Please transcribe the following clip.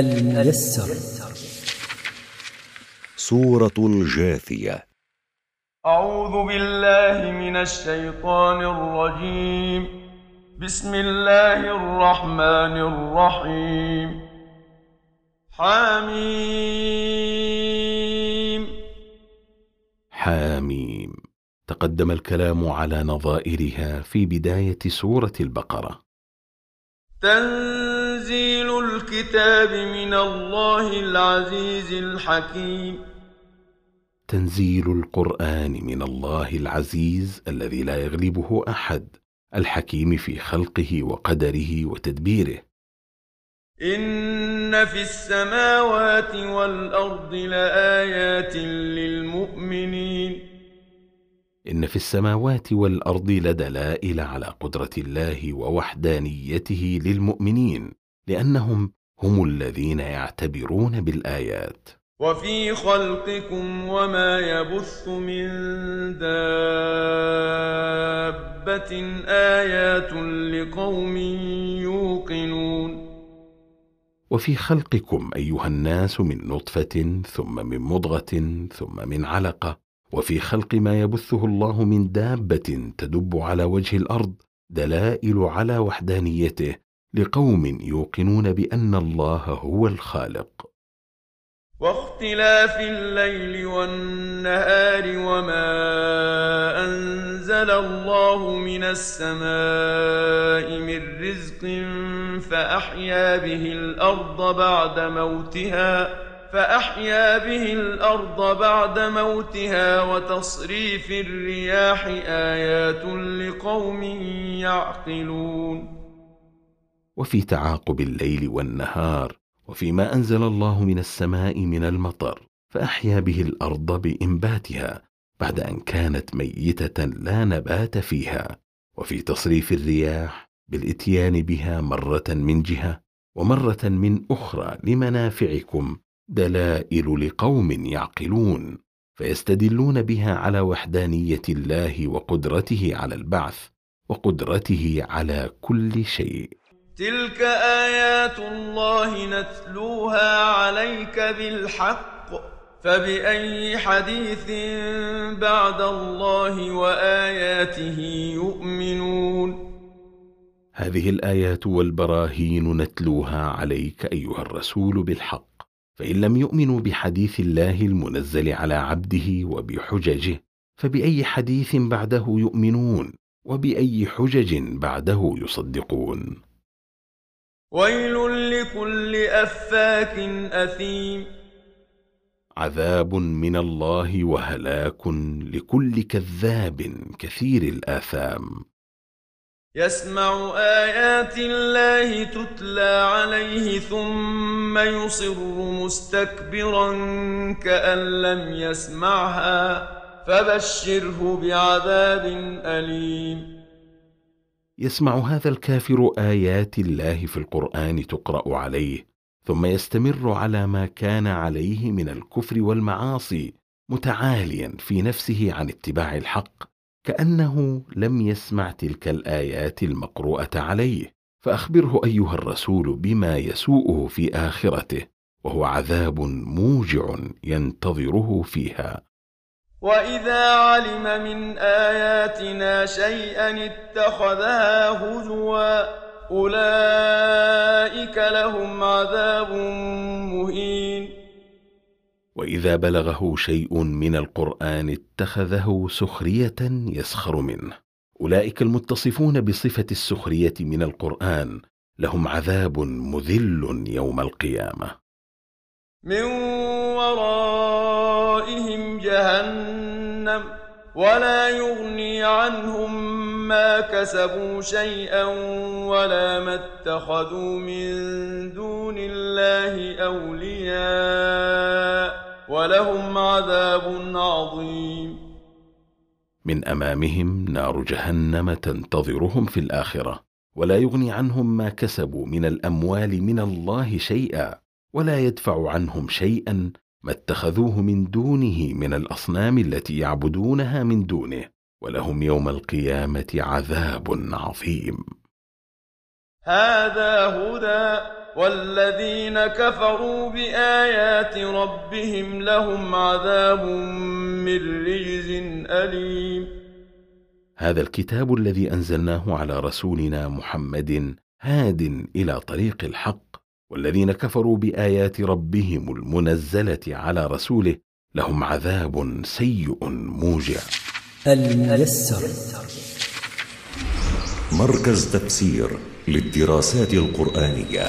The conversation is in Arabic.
الميسر. سورة الجاثية. أعوذ بالله من الشيطان الرجيم. بسم الله الرحمن الرحيم. حميم. حاميم تقدم الكلام على نظائرها في بداية سورة البقرة. تنزيل الكتاب من الله العزيز الحكيم. تنزيل القرآن من الله العزيز الذي لا يغلبه أحد الحكيم في خلقه وقدره وتدبيره. إن في السماوات والأرض لآيات للمؤمنين. إن في السماوات والأرض لدلائل على قدرة الله ووحدانيته للمؤمنين. لأنهم هم الذين يعتبرون بالآيات. وفي خلقكم وما يبث من دابة آيات لقوم يوقنون. وفي خلقكم أيها الناس من نطفة ثم من مضغة ثم من علقة. وفي خلق ما يبثه الله من دابة تدب على وجه الأرض دلائل على وحدانيته. لقوم يوقنون بأن الله هو الخالق. واختلاف الليل والنهار وما أنزل الله من السماء من رزق فأحيا به الأرض بعد موتها فأحيا به الأرض بعد موتها وتصريف الرياح آيات لقوم يعقلون. وفي تعاقب الليل والنهار وفيما أنزل الله من السماء من المطر فأحيا به الأرض بإنباتها بعد أن كانت ميتة لا نبات فيها وفي تصريف الرياح بالإتيان بها مرة من جهة ومرة من أخرى لمنافعكم دلائل لقوم يعقلون فيستدلون بها على وحدانية الله وقدرته على البعث وقدرته على كل شيء. تلك آيات الله نتلوها عليك بالحق فبأي حديث بعد الله وآياته يؤمنون هذه الآيات والبراهين نتلوها عليك أيها الرسول بالحق. فإن لم يؤمنوا بحديث الله المنزل على عبده وبحججه فبأي حديث بعده يؤمنون؟ وبأي حجج بعده يصدقون؟ ويل لكل أفاك أثيم. عذاب من الله وهلاك لكل كذاب كثير الآثام. يسمع آيات الله تتلى عليه ثم يصر مستكبرا كأن لم يسمعها فبشره بعذاب أليم. يسمع هذا الكافر آيات الله في القرآن تقرأ عليه ثم يستمر على ما كان عليه من الكفر والمعاصي متعاليا في نفسه عن اتباع الحق كأنه لم يسمع تلك الآيات المقروءة عليه. فأخبره أيها الرسول بما يسوءه في آخرته وهو عذاب موجع ينتظره فيها. وإذا علم من آياتنا شيئا اتخذها هزوا أولئك لهم عذاب مهين. وإذا بلغه شيء من القرآن اتخذه سخرية يسخر منه. أولئك المتصفون بصفة السخرية من القرآن. لهم عذاب مذل يوم القيامة. من ورائهم جهنم ولا يغني عنهم ما كسبوا شيئا ولا ما اتخذوا من دون الله أولياء ولهم عذاب عظيم. من أمامهم نار جهنم تنتظرهم في الآخرة ولا يغني عنهم ما كسبوا من الأموال من الله شيئا ولا يدفع عنهم شيئا ما اتخذوه من دونه من الأصنام التي يعبدونها من دونه ولهم يوم القيامة عذاب عظيم. هذا هدى والذين كفروا بآيات ربهم لهم عذاب من رجز أليم. هذا الكتاب الذي أنزلناه على رسولنا محمد هاد إلى طريق الحق. والذين كفروا بآيات ربهم المنزلة على رسوله لهم عذاب سيء موجع. الميسر. مركز تفسير للدراسات القرآنية.